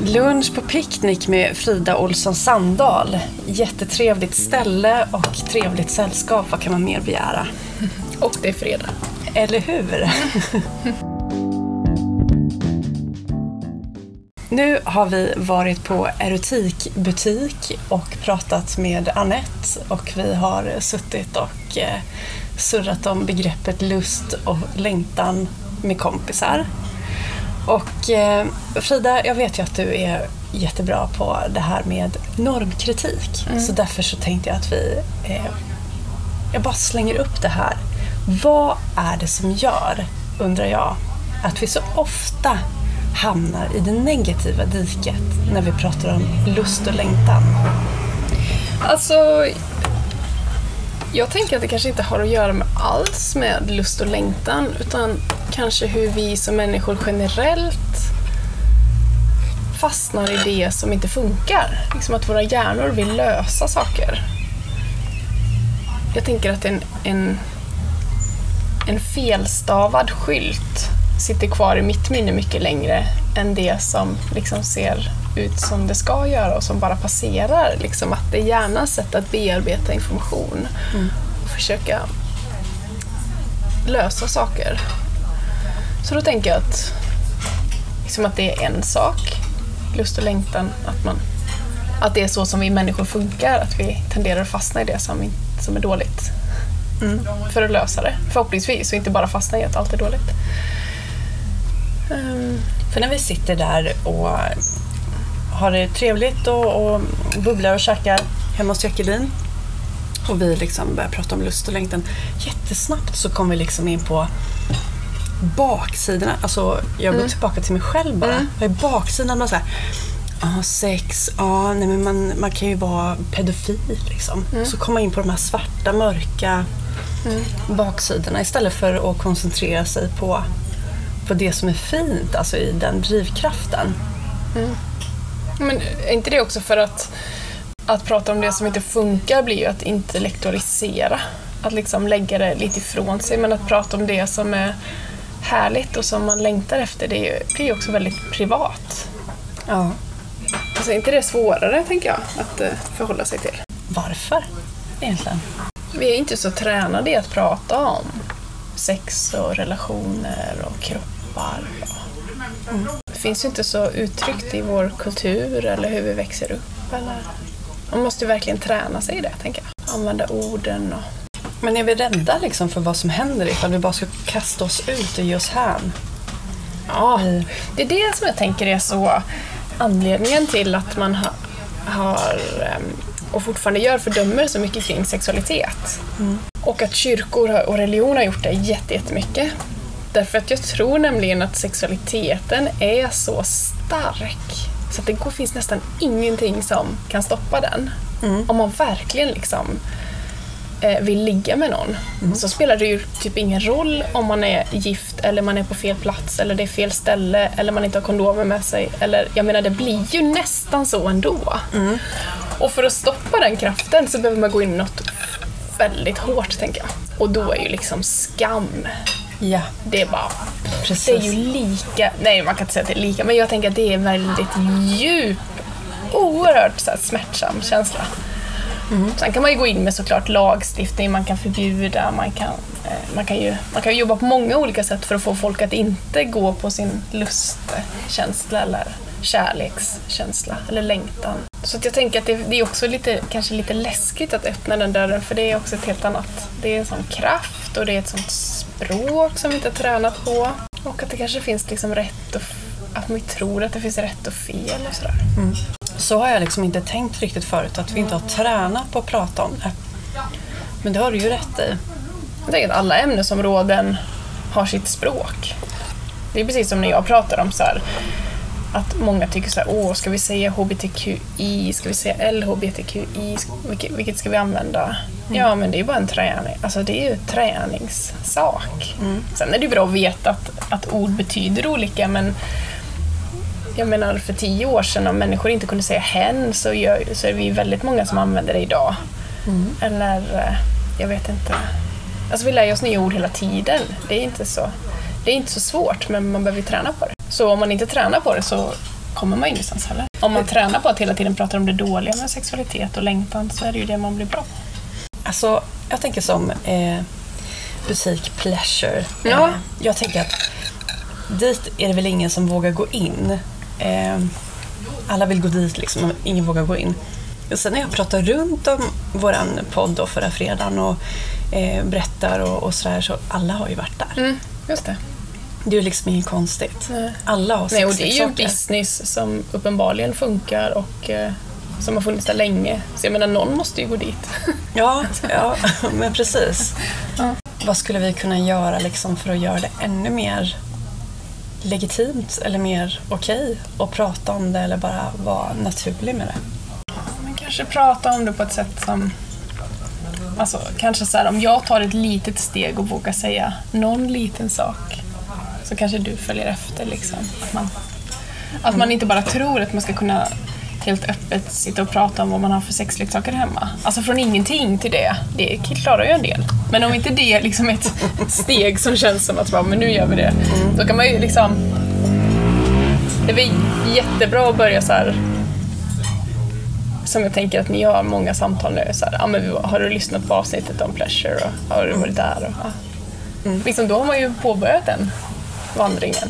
Lunch på picknick med Frida Olsson Sandahl. Jättetrevligt ställe och trevligt sällskap. Vad kan man mer begära? Och det är fredag. Eller hur? Nu har vi varit på erotikbutik och pratat med Annette och vi har suttit och eh, surrat om begreppet lust och längtan med kompisar. Och eh, Frida, jag vet ju att du är jättebra på det här med normkritik. Så därför så tänkte jag att vi... Eh, jag bara slänger upp det här. Vad är det som gör, undrar jag, att vi så ofta hamnar i det negativa diket när vi pratar om lust och längtan? Alltså, jag tänker att det kanske inte har att göra med alls med lust och längtan, utan kanske hur vi som människor generellt fastnar i det som inte funkar. Liksom att våra hjärnor vill lösa saker. Jag tänker att en, en, en felstavad skylt sitter kvar i mitt minne mycket längre än det som liksom ser ut som det ska göra och som bara passerar. Liksom att det är hjärnans sätt att bearbeta information och försöka lösa saker. Så då tänker jag att, liksom att det är en sak, lust och längtan, att, man, att det är så som vi människor funkar, att vi tenderar att fastna i det som, som är dåligt. För att lösa det, förhoppningsvis, och inte bara fastna i att allt är dåligt. Ehm, För när vi sitter där och har det trevligt och, och bubblar och käkar hemma hos Jacqueline och vi liksom börjar prata om lust och längtan. Jättesnabbt så kommer vi liksom in på baksidorna. Alltså, jag går tillbaka till mig själv bara. Vad är baksidan? Bara så här, ah, sex, ah, nej, men man, man kan ju vara pedofil. Liksom. Så kommer man in på de här svarta, mörka baksidorna istället för att koncentrera sig på på det som är fint, alltså i den drivkraften. Men är inte det också för att, att prata om det som inte funkar blir ju att intellektualisera? Att liksom lägga det lite ifrån sig, men att prata om det som är härligt och som man längtar efter, det är ju, det är ju också väldigt privat. Ja. Alltså inte det svårare, tänker jag, att eh, förhålla sig till? Varför egentligen? Vi är inte så tränade i att prata om sex och relationer och kroppar. Och... Finns ju inte så uttryckt i vår kultur eller hur vi växer upp. Eller... Man måste ju verkligen träna sig i det, tänker jag. Använda orden och... Men är vi rädda liksom för vad som händer ifall vi bara ska kasta oss ut och ge oss hän? Ja, det är det som jag tänker är så anledningen till att man ha, har ehm, och fortfarande gör fördömer så mycket kring sexualitet. Och att kyrkor och religion har gjort det jätte- jättemycket. Därför att jag tror nämligen att sexualiteten är så stark så att det går- finns nästan ingenting som kan stoppa den. Om man verkligen liksom eh, vill ligga med någon så spelar det ju typ ingen roll om man är gift eller man är på fel plats eller det är fel ställe eller man inte har kondomer med sig. Eller, jag menar, det blir ju nästan så ändå. Och för att stoppa den kraften så behöver man gå in i något väldigt hårt, tänker jag. Och då är ju liksom skam, Ja, det är bara... precis. Det är ju lika... Nej, man kan inte säga att det är lika, men jag tänker att det är väldigt djup, oerhört så här, smärtsam känsla. Sen kan man ju gå in med såklart lagstiftning, man kan förbjuda, man kan, eh, man kan, ju, man kan jobba på många olika sätt för att få folk att inte gå på sin lustkänsla eller kärlekskänsla eller längtan. Så jag tänker att det, det är också lite, kanske lite läskigt att öppna den dörren för det är också ett helt annat, det är en sån kraft och det är ett sånt språk som vi inte har tränat på. Och att det kanske finns liksom rätt och, att vi tror att det finns rätt och fel och sådär. Så har jag liksom inte tänkt riktigt förut, att vi inte har tränat på att prata om det. Men det har du ju rätt i. Jag tänker att alla ämnesområden har sitt språk. Det är precis som när jag pratar om så här, att många tycker så här, åh, ska vi säga HBTQI, ska vi säga LHBTQI, vilket, vilket ska vi använda? Ja, men det är bara en träning, alltså det är ju en träningssak. Sen är det bra att veta att, att ord betyder olika, men jag menar för tio år sedan om människor inte kunde säga hen så, gör, så är vi väldigt många som använder det idag. Eller, eh, jag vet inte. Alltså vi lär oss nya ord hela tiden. Det är inte så, det är inte så svårt, men man behöver ju träna på det. Så om man inte tränar på det så kommer man ingenstans heller. Om man tränar på att hela tiden prata om det dåliga med sexualitet och längtan så är det ju det man blir bra på. Alltså, jag tänker som eh, butik pleasure. Ja. Eh, jag tänker att dit är det väl ingen som vågar gå in. Eh, alla vill gå dit liksom, men ingen vågar gå in. Och sen när jag pratar runt om våran podd då förra fredagen och eh, berättar och, och sådär, så alla har ju varit där. Mm, just det. Det är ju liksom inget konstigt. Nej. Alla har Nej, och det är ju en business som uppenbarligen funkar och eh, som har funnits där länge. Så jag menar, någon måste ju gå dit. Ja, ja men precis. Ja. Vad skulle vi kunna göra liksom för att göra det ännu mer legitimt eller mer okej att prata om det eller bara vara naturlig med det? Men kanske prata om det på ett sätt som... Alltså, kanske så här, om jag tar ett litet steg och vågar säga någon liten sak så kanske du följer efter. Liksom. Att, man, att man inte bara tror att man ska kunna helt öppet sitta och prata om vad man har för sexleksaker hemma. Alltså från ingenting till det, det klarar ju en del. Men om inte det är liksom ett steg som känns som att bara, men nu gör vi det, då kan man ju liksom... Det är jättebra att börja så här som jag tänker att ni har många samtal nu. Så här, ah, men har du lyssnat på avsnittet om pleasure och har du varit där? Och, ja. liksom, då har man ju påbörjat den vandringen.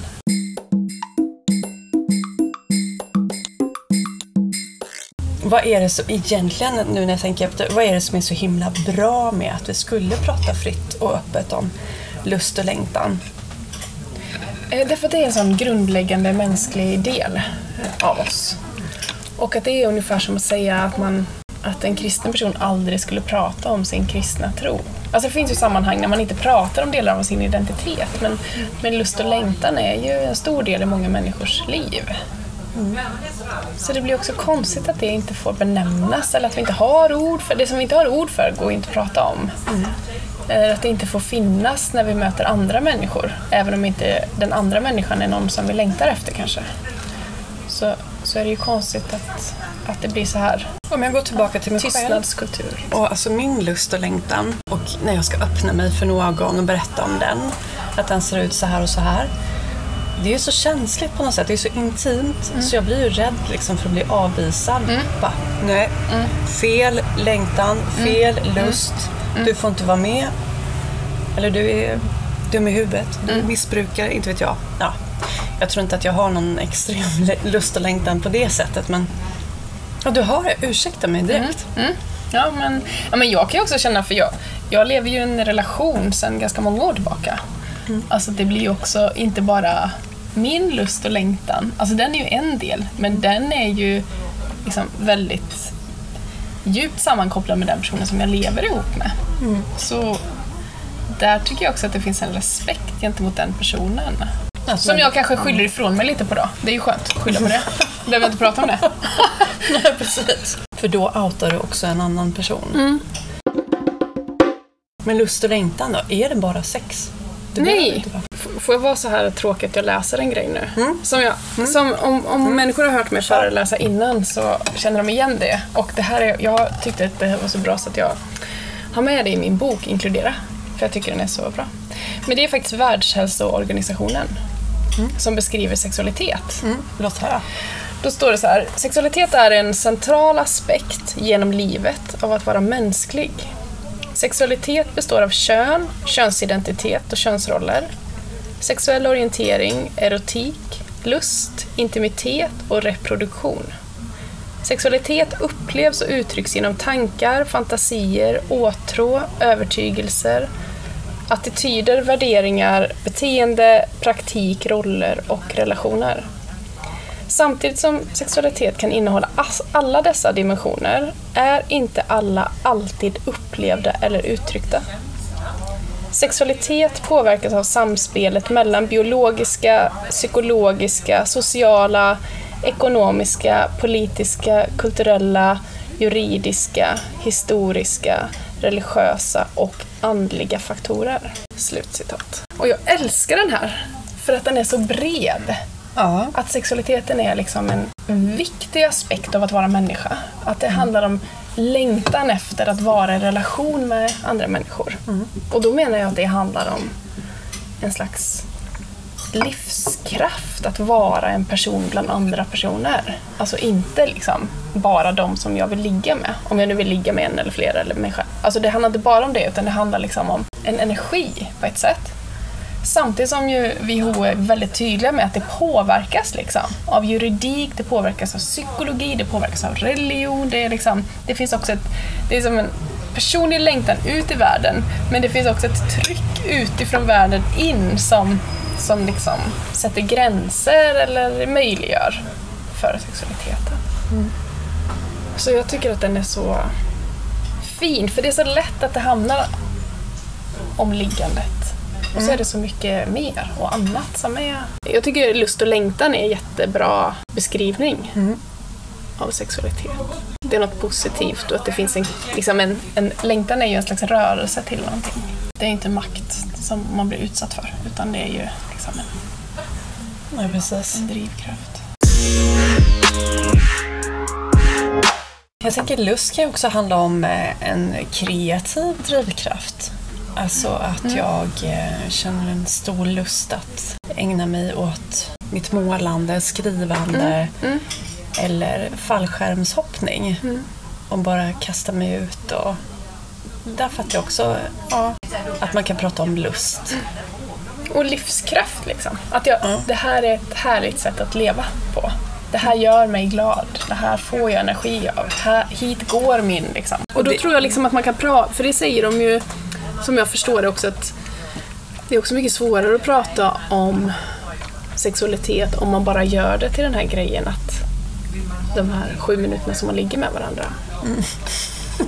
Vad är det som egentligen, nu när jag tänker efter, vad är det som är så himla bra med att vi skulle prata fritt och öppet om lust och längtan? Eh, därför att det är en sån grundläggande mänsklig del eh, av oss. Och att det är ungefär som att säga att, man, att en kristen person aldrig skulle prata om sin kristna tro. Alltså det finns ju sammanhang när man inte pratar om delar av sin identitet, men, men lust och längtan är ju en stor del i många människors liv. Så det blir också konstigt att det inte får benämnas, eller att vi inte har ord för det som vi inte har ord för går inte att prata om. Eller att det inte får finnas när vi möter andra människor, även om inte den andra människan är någon som vi längtar efter kanske. Så, så är det ju konstigt att, att det blir så här. Om jag går tillbaka till mig själv. tystnadskultur. Och alltså min lust och längtan och när jag ska öppna mig för någon och berätta om den, att den ser ut så här och så här. Det är ju så känsligt på något sätt, det är så intimt. Så jag blir ju rädd liksom för att bli avvisad. Bara, nej, fel längtan, fel lust, du får inte vara med. Eller du är dum i huvudet, du är missbrukare, inte vet jag. Ja, jag tror inte att jag har någon extrem lust och längtan på det sättet men Ja, du har det. Ursäkta mig direkt. Mm. Ja, men, ja, men jag kan ju också känna, för jag, jag lever ju i en relation sedan ganska många år tillbaka. Alltså det blir ju också inte bara min lust och längtan, alltså den är ju en del, men den är ju liksom väldigt djupt sammankopplad med den personen som jag lever ihop med. Så där tycker jag också att det finns en respekt gentemot den personen. Alltså, Som jag kanske skyller ifrån mig lite på då. Det är ju skönt skylla på det. Behöver inte prata om det. Nej, precis. För då outar du också en annan person. Mm. Men lust och längtan då? Är det bara sex? Behöver Nej! Får jag vara så här tråkig att jag läser en grej nu? Som jag, som om om människor har hört mig föreläsa innan så känner de igen det. Och det här är, jag tyckte att det var så bra så att jag har med det i min bok, Inkludera. För jag tycker den är så bra. Men det är faktiskt Världshälsoorganisationen som beskriver sexualitet. Mm, låt höra. Då står det så här. Sexualitet är en central aspekt genom livet av att vara mänsklig. Sexualitet består av kön, könsidentitet och könsroller. Sexuell orientering, erotik, lust, intimitet och reproduktion. Sexualitet upplevs och uttrycks genom tankar, fantasier, åtrå, övertygelser, attityder, värderingar, beteende, praktik, roller och relationer. Samtidigt som sexualitet kan innehålla alla dessa dimensioner är inte alla alltid upplevda eller uttryckta. Sexualitet påverkas av samspelet mellan biologiska, psykologiska, sociala, ekonomiska, politiska, kulturella, juridiska, historiska, religiösa och andliga faktorer. Slutcitat. Och jag älskar den här, för att den är så bred. Ja. Att sexualiteten är liksom en viktig aspekt av att vara människa. Att det handlar om längtan efter att vara i relation med andra människor. Och då menar jag att det handlar om en slags livskraft att vara en person bland andra personer. Alltså inte liksom bara de som jag vill ligga med. Om jag nu vill ligga med en eller flera eller mig själv. Alltså det handlar inte bara om det utan det handlar liksom om en energi på ett sätt. Samtidigt som ju WHO är väldigt tydliga med att det påverkas liksom, av juridik, det påverkas av psykologi, det påverkas av religion. Det, är liksom, det finns också ett, det är som en personlig längtan ut i världen men det finns också ett tryck utifrån världen in som, som liksom sätter gränser eller möjliggör för sexualiteten. Mm. Så jag tycker att den är så fin, för det är så lätt att det hamnar om liggandet. Och så är det så mycket mer och annat som är... Jag tycker lust och längtan är en jättebra beskrivning mm. av sexualitet. Det är något positivt och att det finns en, liksom en, en... Längtan är ju en slags rörelse till någonting. Det är inte makt som man blir utsatt för, utan det är ju liksom en, Nej, precis. en drivkraft. Jag tänker lust kan ju också handla om eh, en kreativ drivkraft. Alltså att mm. jag eh, känner en stor lust att ägna mig åt mitt målande, skrivande mm. Mm. eller fallskärmshoppning. Mm. Och bara kasta mig ut. Och där fattar jag också ja, att man kan prata om lust. Och livskraft liksom. Att jag, mm. Det här är ett härligt sätt att leva på. Det här gör mig glad. Det här får jag energi av. Här, hit går min liksom. Och då det... tror jag liksom att man kan prata, för det säger de ju som jag förstår det också att det är också mycket svårare att prata om sexualitet om man bara gör det till den här grejen att de här sju minuterna som man ligger med varandra. Mm.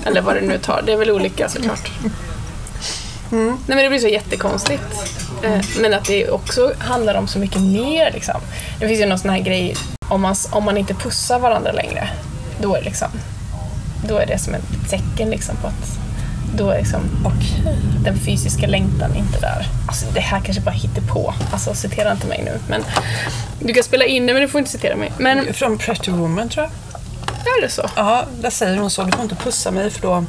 Eller vad det nu tar, det är väl olika såklart. Mm. Nej men det blir så jättekonstigt. Eh, men att det också handlar om så mycket mer liksom. Det finns ju någon sån här grej, om man, om man inte pussar varandra längre, då är, liksom, då är det som ett tecken liksom på att då är liksom, okay. den fysiska längtan inte där. Alltså, det här kanske bara hittar på. Alltså citera inte mig nu. Men, du kan spela in det men du får inte citera mig. Men, Från Pretty Woman tror jag. Är det så? Ja, där säger hon så. Du får inte pussa mig för då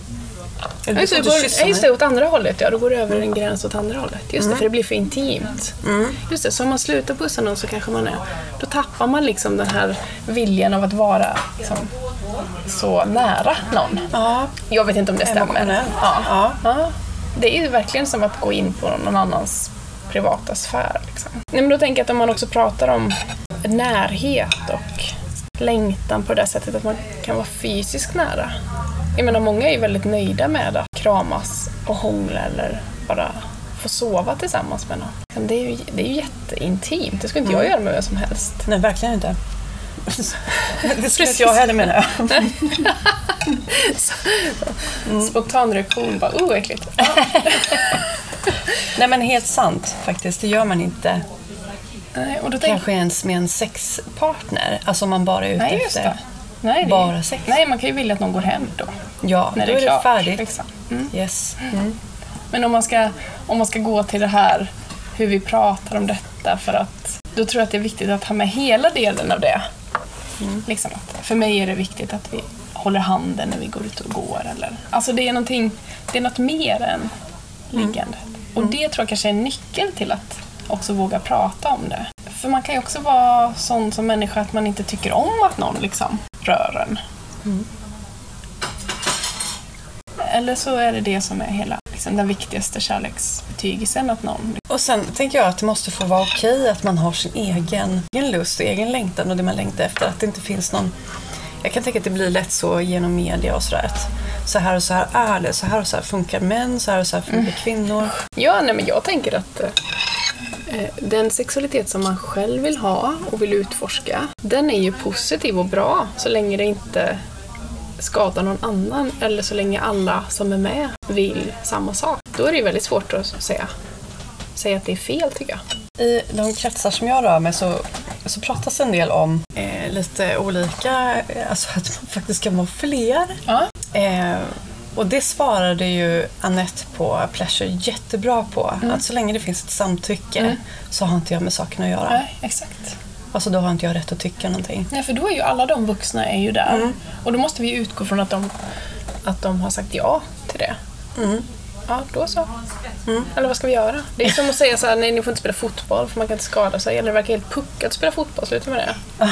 eller just, det, går, just det, åt andra hållet ja. Då går det över en gräns åt andra hållet. Just mm. det, för det blir för intimt. Mm. Just det, så om man slutar pussa någon så kanske man är... Då tappar man liksom den här viljan av att vara liksom, så nära någon. Ja. Jag vet inte om det stämmer. Ja. Ja. ja. Det är ju verkligen som att gå in på någon annans privata sfär. Liksom. Nej, men då tänker jag att om man också pratar om närhet och längtan på det sättet att man kan vara fysiskt nära. Jag menar, många är ju väldigt nöjda med att kramas och hångla eller bara få sova tillsammans med någon. Det är ju, det är ju jätteintimt, det skulle inte mm. jag göra med vem som helst. Nej, verkligen inte. det skulle inte jag heller menar jag. mm. Spontan reaktion bara, oh äckligt. Nej men helt sant faktiskt, det gör man inte. Nej, och då Kanske ens med en sexpartner, alltså om man bara är ute Nej, efter Nej, det... bara sex. Nej, man kan ju vilja att någon går hem då. Ja, när då det är, är klart, det färdigt. Liksom. Mm. Yes. Mm. Men om man, ska, om man ska gå till det här hur vi pratar om detta för att då tror jag att det är viktigt att ha med hela delen av det. Mm. Liksom att, för mig är det viktigt att vi håller handen när vi går ut och går. Eller, alltså det är, någonting, det är något mer än liggande. Mm. Och det tror jag kanske är nyckeln till att också våga prata om det. För man kan ju också vara sån som människa att man inte tycker om att någon liksom rör en. Mm. Eller så är det det som är hela liksom, den viktigaste kärleksbetygelsen. Att någon... Och sen tänker jag att det måste få vara okej att man har sin egen, egen lust och egen längtan och det man längtar efter. Att det inte finns någon... Jag kan tänka att det blir lätt så genom media och sådär. Att så här och så här är det, så här och så här funkar män, så här och så här funkar mm. kvinnor. Ja, nej men jag tänker att eh, den sexualitet som man själv vill ha och vill utforska, den är ju positiv och bra så länge det inte skada någon annan eller så länge alla som är med vill samma sak. Då är det ju väldigt svårt att säga, säga att det är fel tycker jag. I de kretsar som jag rör mig så, så pratas en del om eh, lite olika, alltså att man faktiskt kan vara fler. Ja. Eh, och det svarade ju Annette på Pleasure jättebra på. Mm. Att så länge det finns ett samtycke mm. så har inte jag med saken att göra. Nej, exakt. Alltså då har inte jag rätt att tycka någonting. Nej, för då är ju alla de vuxna är ju där. Mm. Och då måste vi utgå från att de, att de har sagt ja till det. Mm. ja då så. Eller vad ska vi göra? Det är som att säga så här, nej ni får inte spela fotboll för man kan inte skada sig. Eller det verkar helt puckat att spela fotboll, sluta med det. nej,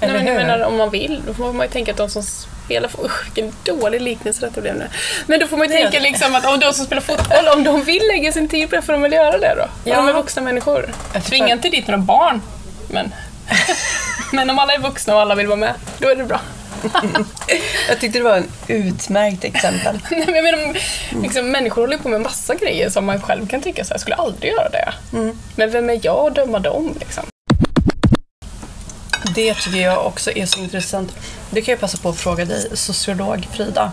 Eller men jag menar om man vill, då får man ju tänka att de som spelar fotboll, vilken dålig liknelse detta blev nu. Men då får man ju tänka liksom att om de som spelar fotboll, om de vill lägga sin tid på det får de väl göra det då. Ja. Om de är vuxna människor. Tvinga inte dit några barn. Men, men om alla är vuxna och alla vill vara med, då är det bra. Jag tyckte det var en utmärkt exempel. Nej, men jag menar, liksom, människor håller på med massa grejer som man själv kan tycka så här, jag skulle aldrig göra det. Men vem är jag att döma dem? Liksom? Det tycker jag också är så intressant. Det kan jag passa på att fråga dig, sociolog Frida.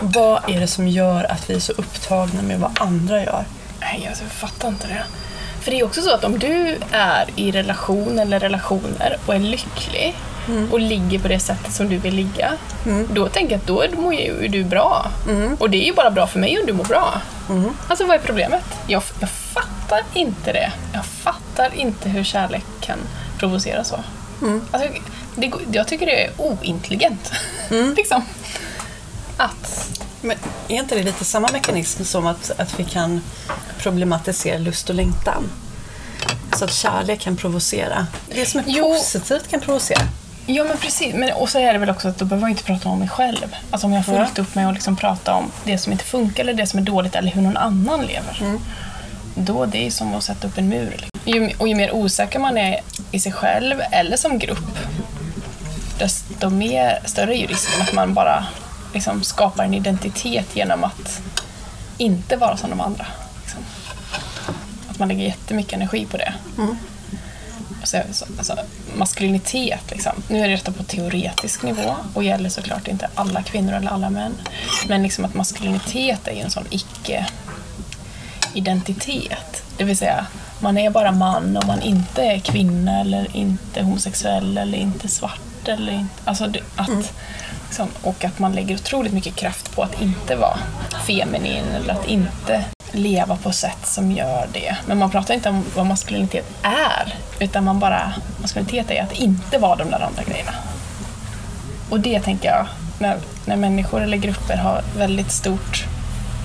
Vad är det som gör att vi är så upptagna med vad andra gör? Nej, alltså, jag fattar inte det. För det är också så att om du är i relation eller relationer och är lycklig och ligger på det sättet som du vill ligga, då tänker jag att då mår ju du bra. Och det är ju bara bra för mig om du mår bra. Alltså vad är problemet? Jag, jag fattar inte det. Jag fattar inte hur kärlek kan provocera så. Alltså, det, jag tycker det är ointelligent. liksom. Att Men är inte det lite samma mekanism som att, att vi kan problematisera lust och längtan? Så att kärlek kan provocera. Det som är Jo. positivt kan provocera. Ja, men precis. Men, och så är det väl också att då behöver jag inte prata om mig själv. Alltså om jag har fullt upp med att liksom prata om det som inte funkar eller det som är dåligt eller hur någon annan lever. Då det är som att sätta upp en mur. liksom. Ju, och ju mer osäker man är i sig själv eller som grupp, desto mer, större är ju risken att man bara liksom skapar en identitet genom att inte vara som de andra. Liksom. Att man lägger jättemycket energi på det. Så, Alltså, alltså, maskulinitet, liksom. nu är det detta på teoretisk nivå och gäller såklart inte alla kvinnor eller alla män. Men liksom att maskulinitet är ju en sån icke-identitet. Det vill säga, man är bara man om man inte är kvinna eller inte homosexuell eller inte svart. Eller inte, alltså att, mm liksom, och att man lägger otroligt mycket kraft på att inte vara feminin eller att inte leva på sätt som gör det. Men man pratar inte om vad maskulinitet är, utan man bara, maskulinitet är att inte vara de där andra grejerna. Och det tänker jag, när, när människor eller grupper har väldigt stort,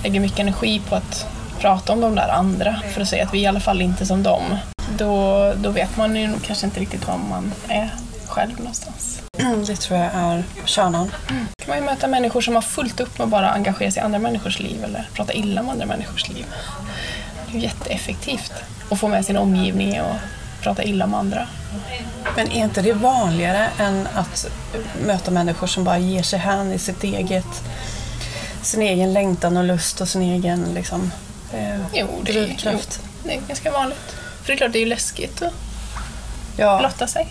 lägger mycket energi på att prata om de där andra, för att säga att vi är i alla fall inte som dem, då, då vet man ju kanske inte riktigt var man är själv någonstans. Det tror jag är kärnan. kan man ju möta människor som har fullt upp med att bara engagera sig i andra människors liv eller prata illa om andra människors liv. Det är jätteeffektivt att få med sin omgivning och prata illa om andra. Men är inte det vanligare än att möta människor som bara ger sig hän i sitt eget, sin egen längtan och lust och sin egen liksom, eh, Jo, det är, jo, drivkraft? det är ganska vanligt. För det är klart, det är ju läskigt att Ja, blotta sig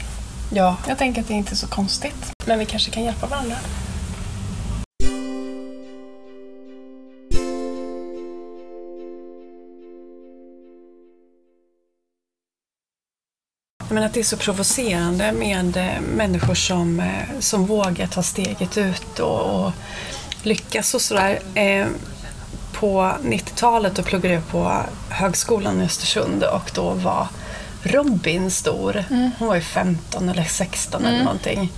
ja. Jag tänker att det inte är så konstigt. Men vi kanske kan hjälpa varandra. Men att det är så provocerande med eh, människor som, eh, som vågar ta steget ut och, och lyckas och sådär. Eh, på 90-talet pluggade jag på högskolan i Östersund och då var Robin stor. Hon var ju 15 eller 16 eller någonting.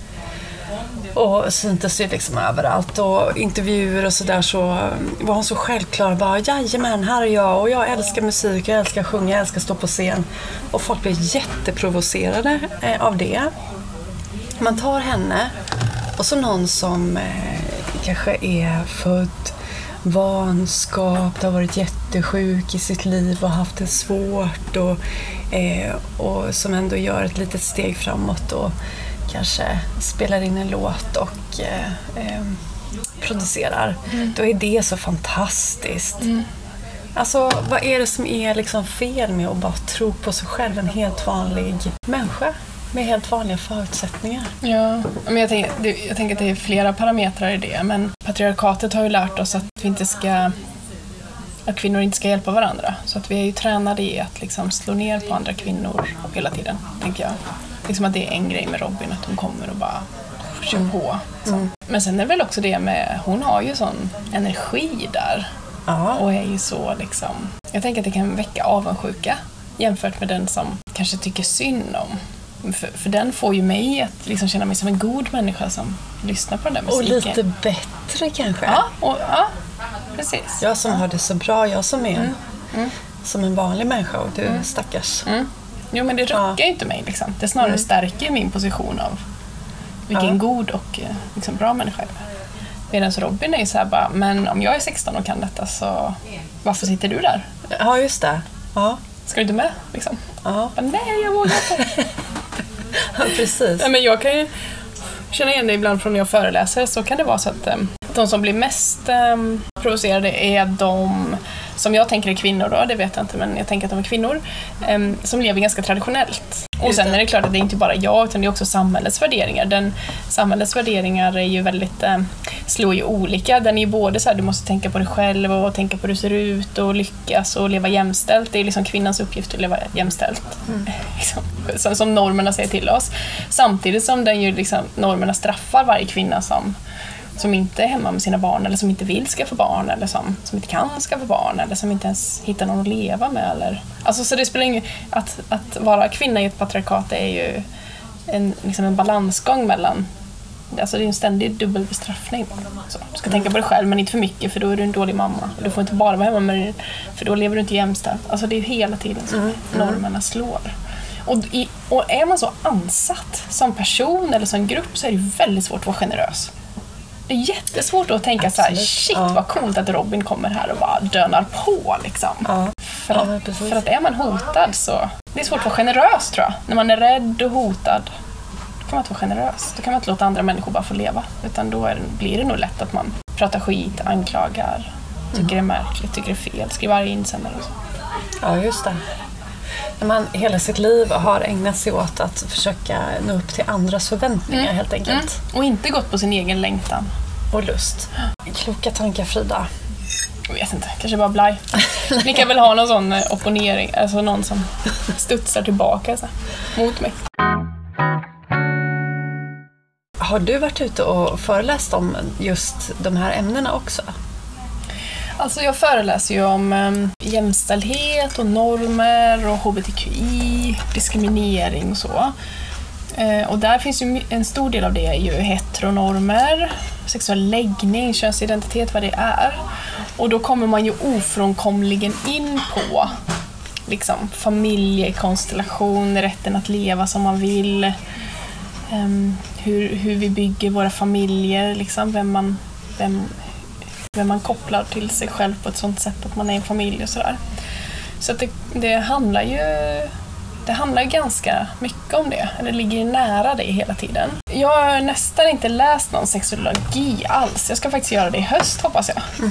Och syntes ju liksom överallt och intervjuer och sådär så var hon så självklar. Bara, Jajamän, här är jag och jag älskar musik, jag älskar att sjunga, jag älskar att stå på scen. Och folk blev jätteprovocerade eh, av det. Man tar henne och så någon som eh, kanske är född vanskapt, har varit jättesjuk i sitt liv och haft det svårt och, eh, och som ändå gör ett litet steg framåt och kanske spelar in en låt och eh, eh, producerar. Då är det så fantastiskt. Alltså, vad är det som är liksom fel med att bara tro på sig själv? En helt vanlig människa med helt vanliga förutsättningar. Ja, men jag tänker, det, jag tänker att det är flera parametrar i det, men patriarkatet har ju lärt oss att vi inte ska att kvinnor inte ska hjälpa varandra. Så att vi är ju tränade i att liksom slå ner på andra kvinnor hela tiden, tänker jag. Liksom att det är en grej med Robin, att hon kommer och bara kör på. Så. Men sen är det väl också det med, hon har ju sån energi där Ja. och är ju så liksom, jag tänker att det kan väcka avundsjuka jämfört med den som kanske tycker synd om. För, för den får ju mig att liksom känna mig som en god människa som lyssnar på den där Och musiken. lite bättre kanske. Ja, och, ja. precis. Jag som har det så bra, jag som är som en vanlig människa och du stackars. Mm. Jo, men det ruckar ju inte mig. Liksom. Det snarare stärker min position av vilken Ja. god och eh, liksom, bra människa jag är. Medan Robin är ju så här bara, men om jag är 16 och kan detta så varför sitter du där? Ja, just det. Ja, Ska du inte med? Liksom. ja. Bara, Nej, jag vågar inte. precis. Nej, men jag kan ju känna igen det ibland från när jag föreläser så kan det vara så att ehm, de som blir mest ehm, provocerade är de som jag tänker är kvinnor då, det vet jag inte men jag tänker att de är kvinnor, eh, som lever ganska traditionellt. Och sen är det klart att det är inte bara jag utan det är också samhällets värderingar. Den, samhällets värderingar är ju väldigt, eh, slår ju olika. Den är ju både så här, du måste tänka på dig själv och tänka på hur du ser ut och lyckas och leva jämställt. Det är liksom kvinnans uppgift att leva jämställt. Liksom, som, som normerna säger till oss. Samtidigt som den ju liksom, normerna straffar varje kvinna som, som inte är hemma med sina barn eller som inte vill skaffa barn eller som, som inte kan skaffa barn eller som inte ens hittar någon att leva med. Eller, alltså, så det spelar ingen att, att vara kvinna i ett patriarkat är ju en, liksom en balansgång mellan Alltså det är en ständig dubbelbestraffning. Så, du ska tänka på dig själv men inte för mycket för då är du en dålig mamma. Du får inte bara vara hemma med din, för då lever du inte jämställt. Alltså det är hela tiden som normerna slår. Och, i, och är man så ansatt som person eller som grupp så är det väldigt svårt att vara generös. Det är jättesvårt att tänka så här, Absolut. shit Ja. vad coolt att Robin kommer här och bara dönar på liksom. Ja. För, att, för att är man hotad så... Det är svårt att vara generös tror jag. När man är rädd och hotad, då kan man inte vara generös. Då kan man inte låta andra människor bara få leva. Utan då är blir det nog lätt att man pratar skit, anklagar, tycker det är märkligt, tycker det är fel, skriver arga insändare och så. Ja, just det. När man hela sitt liv har ägnat sig åt att försöka nå upp till andras förväntningar helt enkelt. Och inte gått på sin egen längtan. Och lust. Kloka tankar Frida. Jag vet inte, kanske bara blaj. Ni kan väl ha någon sån eh, opponering, alltså någon som studsar tillbaka så mot mig. Har du varit ute och föreläst om just de här ämnena också? Alltså jag föreläser ju om um, jämställdhet och normer och hbtqi, diskriminering och så. Eh, och där finns ju en stor del av det är ju heteronormer, sexuell läggning, könsidentitet, vad det är. Och då kommer man ju ofrånkomligen in på liksom, familjekonstellation, rätten att leva som man vill, eh, hur, hur vi bygger våra familjer, liksom, vem, man, vem, vem man kopplar till sig själv på ett sånt sätt att man är en familj och sådär. Så att det, det handlar ju det handlar ganska mycket om det, eller ligger nära det hela tiden. Jag har nästan inte läst någon sexologi alls. Jag ska faktiskt göra det i höst hoppas jag.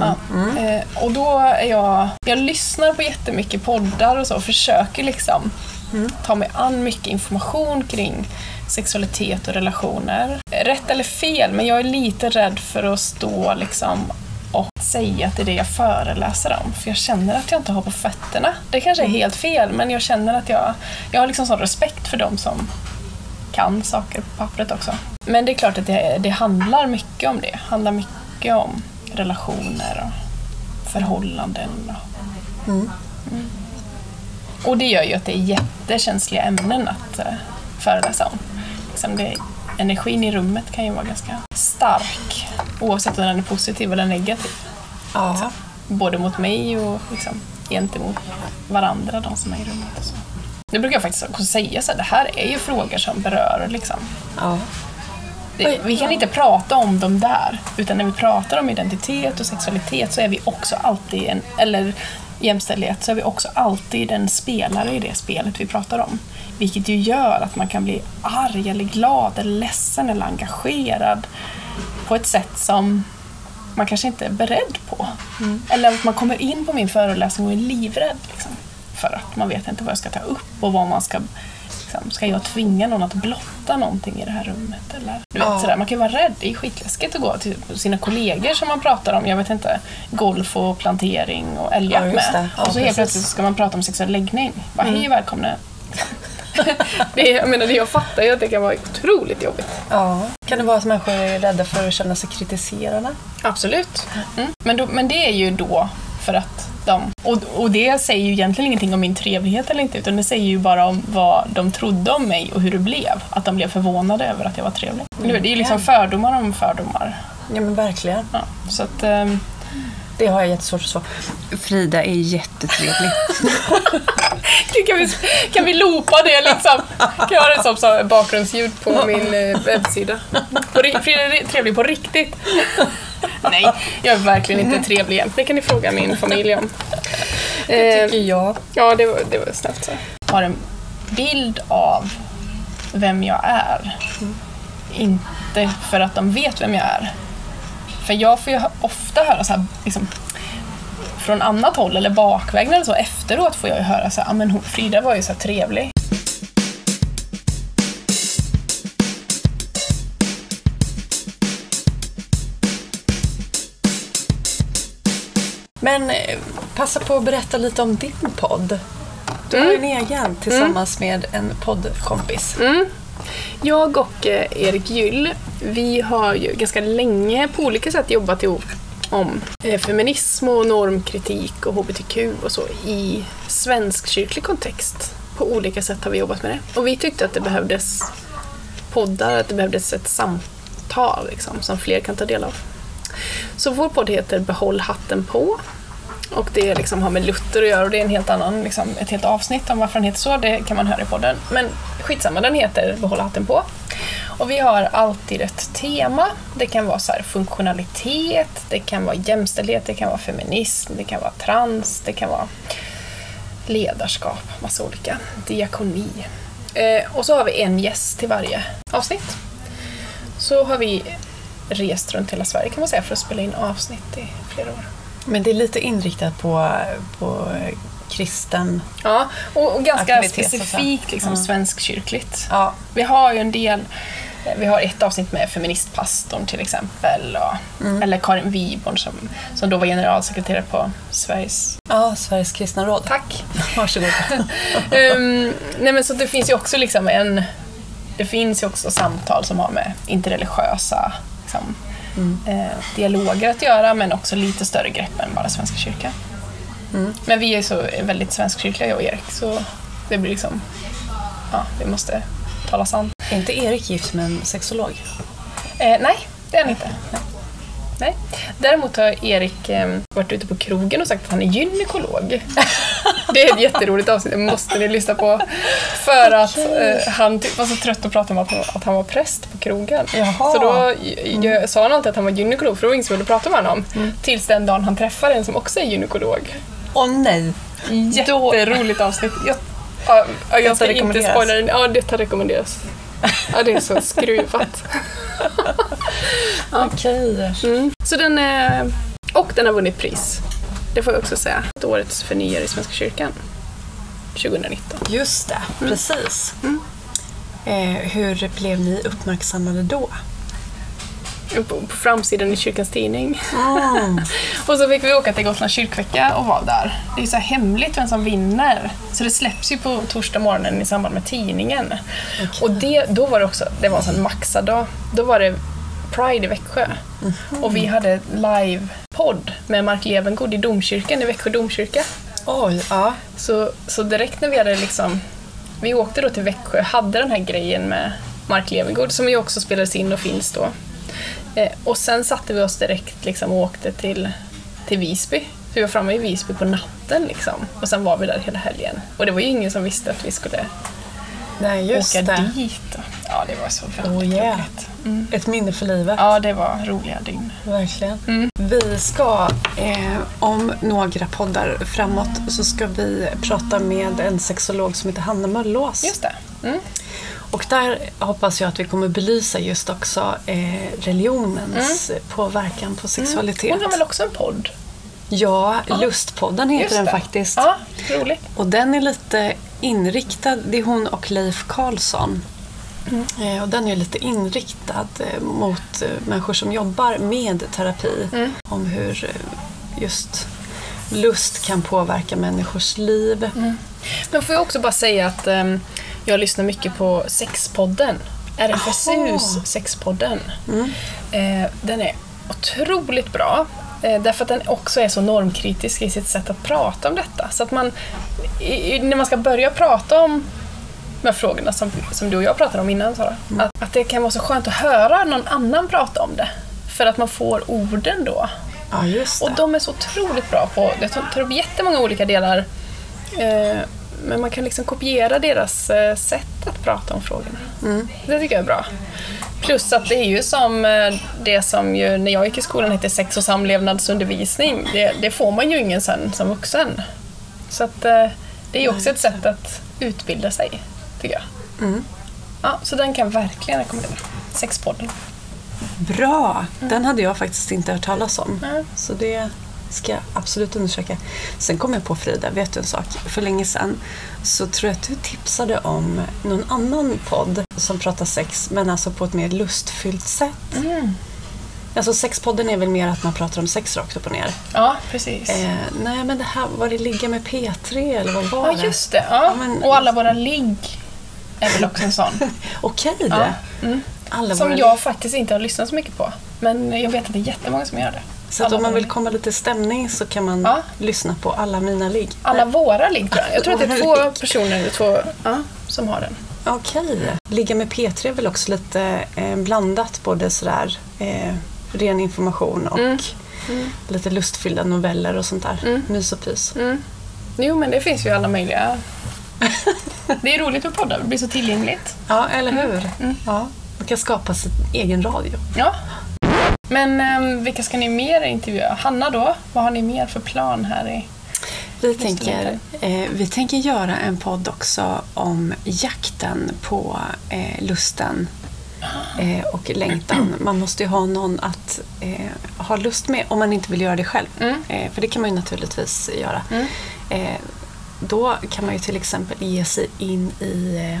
Ja. Eh, och då är jag, jag lyssnar på jättemycket poddar och så och försöker liksom ta mig an mycket information kring sexualitet och relationer. Rätt eller fel, men jag är lite rädd för att stå liksom och säga att det är det jag föreläser om. För jag känner att jag inte har på fötterna. Det kanske är helt fel, men jag känner att jag, jag har liksom sån respekt för dem som kan saker på pappret också. Men det är klart att det, det handlar mycket om det. Handlar mycket om relationer och förhållanden. Och, Mm. och det gör ju att det är jättekänsliga ämnen att eh, föreläsa om. Liksom det, energin i rummet kan ju vara ganska stark oavsett om den är positiv eller negativ. Ja. Både mot mig och liksom, gentemot varandra, de som är i rummet. Och så. Det brukar jag faktiskt också säga, så här, det här är ju frågor som berör liksom, ja. det, vi kan inte prata om dem där, utan när vi pratar om identitet och sexualitet så är vi också alltid en, eller jämställdhet, så är vi också alltid en spelare i det spelet vi pratar om. Vilket ju gör att man kan bli arg eller glad eller ledsen eller engagerad på ett sätt som man kanske inte är beredd på. Eller att man kommer in på min föreläsning och är livrädd. Liksom, för att man vet inte vad jag ska ta upp och vad man ska Liksom, ska jag tvinga någon att blotta någonting i det här rummet? Eller, du vet, Ja. sådär. Man kan ju vara rädd, det är skitläskigt att gå till sina kollegor som man pratar om, jag vet inte, golf och plantering och älgjakt Ja, med. Ja, och så helt plötsligt ska man prata om sexuell läggning. Bara, hej och välkomna. det, jag menar, jag fattar ju att det kan vara otroligt jobbigt. ja. Kan det vara att människor är rädda för att känna sig kritiserade? Absolut. Mm. Men, då, men det är ju då för att de... Och, och det säger ju egentligen ingenting om min trevlighet eller inte, utan det säger ju bara om vad de trodde om mig och hur det blev. Att de blev förvånade över att jag var trevlig. Det är ju liksom fördomar om fördomar. Ja men verkligen. Ja, så att, ehm, Det har jag jättesvårt att svara. Frida är jättetrevlig. kan, vi, kan vi loopa det liksom? Kan jag ha det som så bakgrundsljud på min eh, webbsida? Frida är trevlig på riktigt. Nej, jag är verkligen inte trevlig jämt. Det kan ni fråga min familj om. Det tycker jag. Ja, det var, det var snällt så. Har en bild av vem jag är. Inte för att de vet vem jag är. För jag får ju ofta höra så här, liksom, från annat håll eller bakvägen eller så efteråt får jag ju höra så här, ah, men hon, Frida var ju så trevlig. Men eh, passa på att berätta lite om din podd. Du har en egen tillsammans med en poddkompis. Mm. Jag och eh, Erik Gyll, vi har ju ganska länge på olika sätt jobbat ihop om eh, feminism och normkritik och hbtq och så i svenskkyrklig kontext. På olika sätt har vi jobbat med det. Och vi tyckte att det behövdes poddar, att det behövdes ett samtal liksom, som fler kan ta del av. Så vår podd heter Behåll hatten på. Och det liksom har med Luther att göra och det är en helt annan, liksom, ett helt avsnitt om varför den heter så. Det kan man höra i podden. Men skitsamma, den heter Behålla hatten på. Och vi har alltid ett tema. Det kan vara så funktionalitet, det kan vara jämställdhet, det kan vara feminism, det kan vara trans, det kan vara ledarskap, massa olika. Diakoni. Eh, och så har vi en gäst till varje avsnitt. Så har vi rest runt hela Sverige kan man säga för att spela in avsnitt i flera år. Men det är lite inriktat på, på kristen Ja, och, och ganska specifikt liksom, mm. svenskkyrkligt. Ja. Vi har ju en del vi har ett avsnitt med feministpastorn till exempel, och, mm. eller Karin Wiborn som, som då var generalsekreterare på Sveriges... Ja, Sveriges kristna råd. Tack! Varsågod. um, nej men så det finns ju också liksom en... Det finns ju också samtal som har med interreligiösa liksom, mm. eh, dialoger att göra, men också lite större grepp än bara Svenska kyrkan. Mm. Men vi är så väldigt svenskkyrkliga, jag och Erik, så det blir liksom... Ja, vi måste tala sant. Är inte Erik gift med en sexolog? Eh, nej, det är han inte. Nej. nej. Däremot har Erik eh, varit ute på krogen och sagt att han är gynekolog. det är ett jätteroligt avsnitt, det måste ni lyssna på. För att eh, han var så trött att prata om att, att han var präst på krogen. Jaha. Så då mm. sa han alltid att han var gynekolog för det var ingen som ville prata med honom. Mm. Tills den dagen han träffar en som också är gynekolog. Åh oh, nej! Jätteroligt avsnitt. Jag, ja, jag ska inte spoila den. Ja, detta rekommenderas. Ja, det är så skruvat. Okej. Mm. Så den är, och den har vunnit pris. Det får jag också säga. Årets förnyare i Svenska kyrkan. 2019. Just det, mm. precis. Mm. Eh, hur blev ni uppmärksammade då? på, på framsidan i kyrkans tidning. Mm. och så fick vi åka till Gotlands kyrkvecka och vara där. Det är så hemligt vem som vinner. Så det släpps ju på torsdag morgonen i samband med tidningen. Okay. Och det, då var det också, det var en sån maxad dag. Då var det Pride i Växjö. Mm. Och vi hade live-podd med Mark Levengood i domkyrkan, i Växjö domkyrka. Oj, ja. Så, så direkt när vi hade liksom, vi åkte då till Växjö, hade den här grejen med Mark Levengood som ju också spelades in och finns då Eh, och sen satte vi oss direkt liksom, och åkte till, till Visby. Så vi var framme i Visby på natten liksom. Och sen var vi där hela helgen. Och det var ju ingen som visste att vi skulle Nej, åka det. dit. Ja, det var så väldigt oh, yeah. roligt. Mm. Ett minne för livet. Ja, det var roliga dygn. Verkligen. Mm. Vi ska, eh, om några poddar framåt, så ska vi prata med en sexolog som heter Hanna Möllås. Just det. Mm. Och där hoppas jag att vi kommer belysa just också eh, religionens mm. påverkan på sexualitet. Hon har väl också en podd? Ja, ja. Lustpodden heter den faktiskt. Ja, roligt. Och den är lite inriktad, det är hon och Leif Karlsson. Mm. Eh, och den är lite inriktad eh, mot eh, människor som jobbar med terapi. Mm. Om hur just lust kan påverka människors liv. Mm. Men får jag också bara säga att um, jag lyssnar mycket på Sexpodden. RFSUs Aha. Sexpodden. Mm. Eh, den är otroligt bra. Eh, därför att den också är så normkritisk i sitt sätt att prata om detta. Så att man, när man ska börja prata om de här frågorna som, som du och jag pratade om innan Sara, mm. att, att det kan vara så skönt att höra någon annan prata om det. För att man får orden då Ja, just det. Och de är så otroligt bra på, det tar upp jättemånga olika delar. Eh, men man kan liksom kopiera deras eh, sätt att prata om frågorna. Mm. Det tycker jag är bra. Plus att det är ju som eh, det som ju när jag gick i skolan hette sex och samlevnadsundervisning. Det, det får man ju ingen sen som vuxen. Så att eh, det är ju också ett sätt att utbilda sig, tycker jag. Mm. Ja, så den kan jag verkligen rekommendera. Sexpodden. Bra! Den hade jag faktiskt inte hört talas om. Nej. Så det ska jag absolut undersöka. Sen kom jag på Frida, vet du en sak? För länge sedan så tror jag att du tipsade om någon annan podd som pratar sex men alltså på ett mer lustfyllt sätt. Mm. Alltså sexpodden är väl mer att man pratar om sex rakt upp och ner. Ja, precis. Eh, nej men det här, var det Ligga med P3 eller vad var Ja, det? just det. Ja. Ja, men- Och alla våra ligg är väl också en sån. Okej Ja. det. Mm. Alla Som våra jag faktiskt inte har lyssnat så mycket på. Men jag vet att det är jättemånga som gör det. Så att om man vill komma lite i stämning så kan man Ja. lyssna på alla mina ligg. Alla våra ligg tror jag. Jag tror att det är två personer två, ja, som har den. Okej. Ligga med P3 är väl också lite eh, blandat, både sådär eh, ren information och Mm. lite lustfyllda noveller och sånt där. Mm. Mys och pys. Mm. Jo, men det finns ju alla möjliga. Det är roligt med poddar, det blir så tillgängligt. Ja, eller hur? Mm. Ja. Man kan skapa sin egen radio. Ja. Men eh, vilka ska ni mer intervjua? Hanna då? Vad har ni mer för plan här i... Vi tänker, eh, vi tänker göra en podd också om jakten på eh, lusten eh, och längtan. Man måste ju ha någon att eh, ha lust med om man inte vill göra det själv. Mm. Eh, för det kan man ju naturligtvis göra. Mm. Eh, då kan man ju till exempel ge sig in i eh,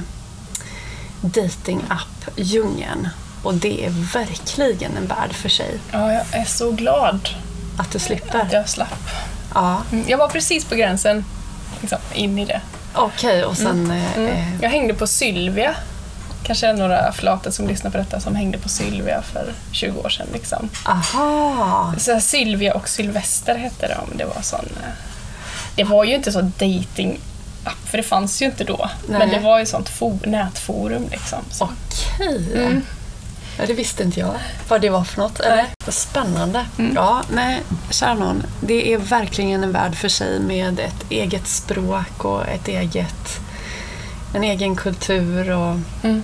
dating-app-djungeln. Och det är verkligen en värld för sig. Ja, jag är så glad Att du att slipper. jag slapp. Ja, Mm, Jag var precis på gränsen liksom, in i det. okej. Och sen... eh, Mm. eh, Jag hängde på Sylvia. Kanske är några flator som lyssnar på detta som hängde på Sylvia för 20 år sedan. Liksom. Aha! Så Sylvia och Sylvester hette de. Det var sån... eh, Det var ju inte så dating app för det fanns ju inte då. Nej. Men det var ju sånt fo- nätforum liksom. Så. Okej. Mm. Ja, det visste inte jag vad det var för något. Eller? Vad spännande. Mm. Ja, nej, kära nån. Det är verkligen en värld för sig med ett eget språk och ett eget, en egen kultur. Och, Mm.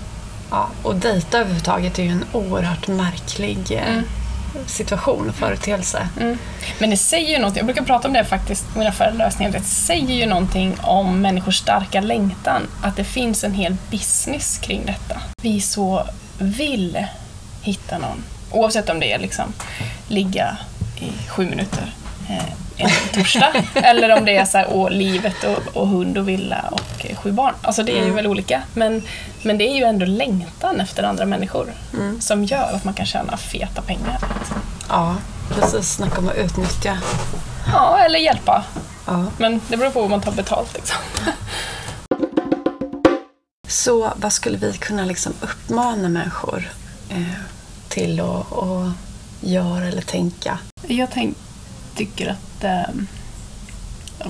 ja, och dejta överhuvudtaget är ju en oerhört märklig eh, Mm. situation och företeelse. Mm. Men det säger ju någonting, jag brukar prata om det faktiskt på mina föreläsningar, det säger ju någonting om människors starka längtan, att det finns en hel business kring detta. Vi så vill hitta någon, oavsett om det är liksom ligga i sju minuter eh, en torsdag, eller om det är så här, åh, livet och, och hund och villa och eh, sju barn. Alltså det är ju väl olika, men, men det är ju ändå längtan efter andra människor som gör att man kan tjäna feta pengar. Ja, precis. Snacka om att utnyttja. Ja, eller hjälpa. Ja. Men det beror på vad man tar betalt. Liksom. Så vad skulle vi kunna liksom uppmana människor eh, till att, att göra eller tänka? Jag tänk, tycker att eh,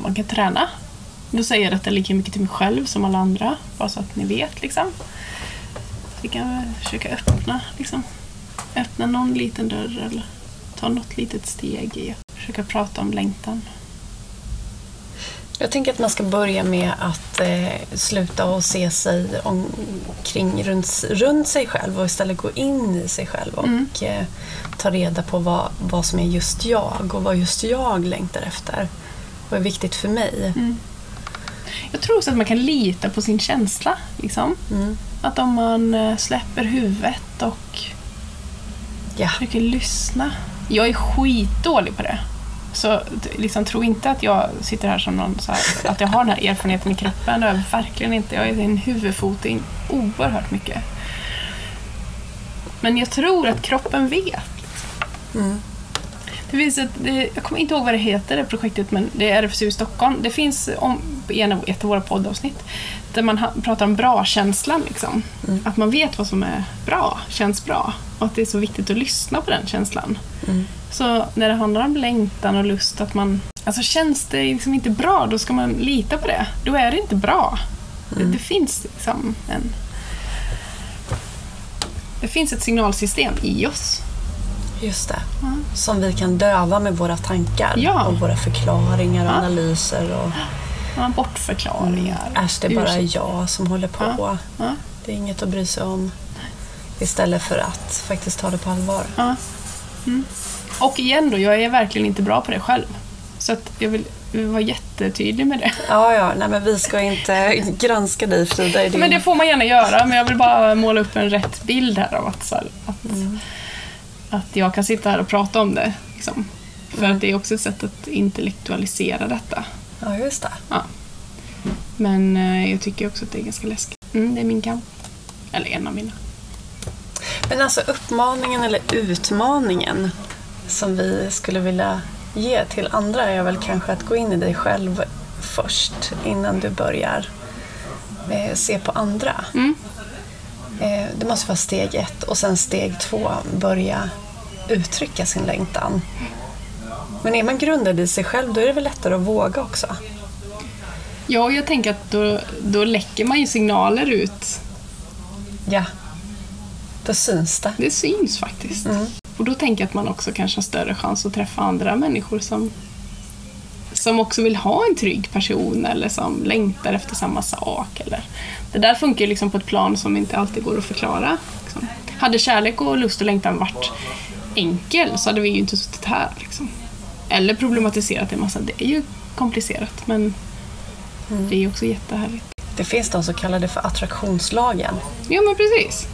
man kan träna. Då säger jag detta lika mycket till mig själv som alla andra, bara så att ni vet. Liksom. Vi kan försöka öppna, liksom. öppna någon liten dörr eller ta något litet steg i att försöka prata om längtan. Jag tänker att man ska börja med att eh, sluta och se sig omkring runt, runt sig själv och istället gå in i sig själv och Mm. eh, ta reda på vad, vad som är just jag och vad just jag längtar efter. Vad är viktigt för mig? Jag tror också att man kan lita på sin känsla. Liksom. Mm. Att om man eh, släpper huvudet och Ja, försöker lyssna. Jag är skitdålig på det. Så liksom, tro inte att jag sitter här som någon här, att jag har den här erfarenheten i kroppen. Det har jag verkligen inte. Jag är en huvudfot in oerhört mycket. Men jag tror att kroppen vet. mm. Det finns ett, det, jag kommer inte ihåg vad det heter, det projektet, men det är RFSU i Stockholm. Det finns om, i en av, ett av våra poddavsnitt där man ha, pratar om bra-känslan. Liksom. Att man vet vad som är bra, känns bra. Och att det är så viktigt att lyssna på den känslan. Mm. Så när det handlar om längtan och lust, att man... Alltså känns det liksom inte bra, då ska man lita på det. Då är det inte bra. Det, det finns liksom en... Det finns ett signalsystem i oss. Just det. Som vi kan döva med våra tankar Ja. och våra förklaringar och Ja. analyser. Och, Ja, bortförklaringar. Äsch, det är bara jag som håller på. Ja. Det är inget att bry sig om. Istället för att faktiskt ta det på allvar. Ja. Mm. Och igen då, jag är verkligen inte bra på det själv. Så att jag vill vara jättetydlig med det. Ja, ja, nej men vi ska inte granska dig Frida din... Men det får man gärna göra, men jag vill bara måla upp en rätt bild här av att, så här, att, Mm. att jag kan sitta här och prata om det. Liksom. För att det är också ett sätt att intellektualisera detta. Ja, just det. Ja. Men eh, jag tycker också att det är ganska läskigt. Mm, det är min kamp. Eller en av mina. Men alltså uppmaningen eller utmaningen som vi skulle vilja ge till andra är väl kanske att gå in i dig själv först innan du börjar eh, se på andra. Mm. Eh, det måste vara steg ett och sen steg två, börja uttrycka sin längtan. Men är man grundad i sig själv då är det väl lättare att våga också. Ja, jag tänker att då, då läcker man ju signaler ut. Ja, då syns det. Det syns faktiskt. Mm. Och då tänker jag att man också kanske har större chans att träffa andra människor som, som också vill ha en trygg person eller som längtar efter samma sak. Eller. Det där funkar ju liksom på ett plan som inte alltid går att förklara. Liksom. Hade kärlek och lust och längtan varit enkel så hade vi ju inte suttit här. Liksom. Eller problematiserat en massa. Det är ju komplicerat men Mm. det är ju också jättehärligt. Det finns de som kallar det för attraktionslagen. Ja men precis.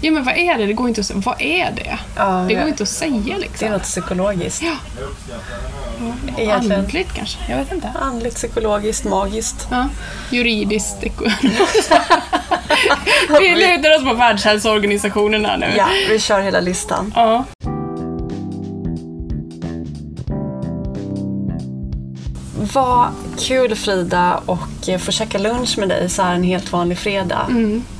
Ja men vad är det? Det går inte att säga. Vad är det? Ja, det går ja. inte att säga Det är liksom. något psykologiskt. Ja. Egentligen. Andligt kanske? Jag vet inte. Andligt, psykologiskt, magiskt. Ja. Juridiskt, ekonomiskt. Vi lutar oss på Världshälsoorganisationen här nu. Ja, vi kör hela listan. Ja. Vad kul Frida och eh, få käka lunch med dig så här en helt vanlig fredag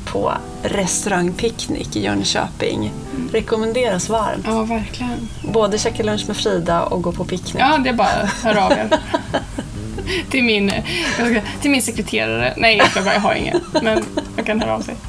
på restaurang Picknick i Jönköping. Rekommenderas varmt. ja, verkligen. Både käka lunch med Frida och gå på picknick. Ja, det är bara att höra av er. till, min, ska, till min sekreterare. Nej, jag, bara, jag har ingen. Men jag kan höra av sig.